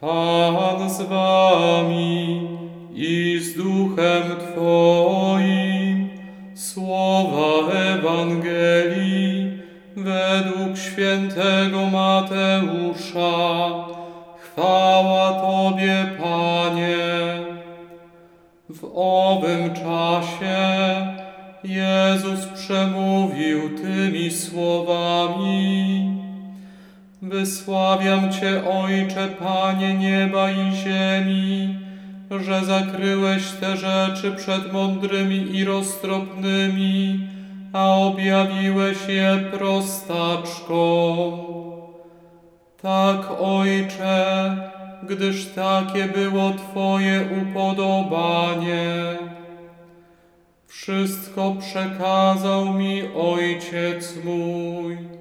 Pan z wami i z duchem Twoim. Słowa Ewangelii według świętego Mateusza. Chwała Tobie, Panie. W owym czasie Jezus przemówił tymi słowami. Wysławiam Cię, Ojcze, Panie nieba i ziemi, że zakryłeś te rzeczy przed mądrymi i roztropnymi, a objawiłeś je prostaczkom. Tak, Ojcze, gdyż takie było Twoje upodobanie. Wszystko przekazał mi Ojciec mój.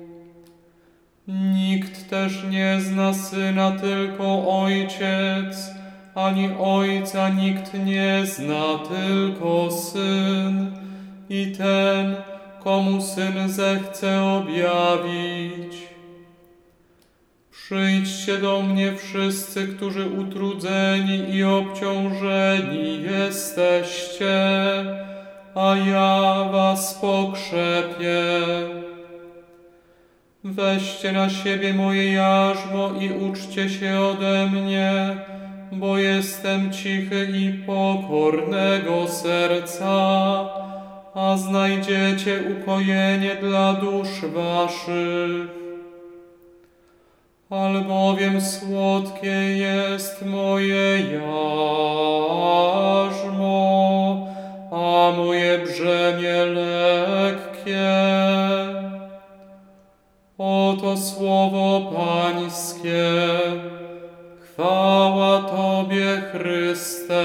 Też nie zna Syna, tylko Ojciec, ani Ojca nikt nie zna, tylko Syn i ten, komu Syn zechce objawić. Przyjdźcie do mnie wszyscy, którzy utrudzeni i obciążeni jesteście, a ja was pokrzepię. Weźcie na siebie moje jarzmo i uczcie się ode mnie, bo jestem cichy i pokornego serca, a znajdziecie ukojenie dla dusz waszych. Albowiem słodkie jest moje jarzmo, a moje brzemię lekkie. Oto słowo Pańskie. Chwała Tobie, Chryste.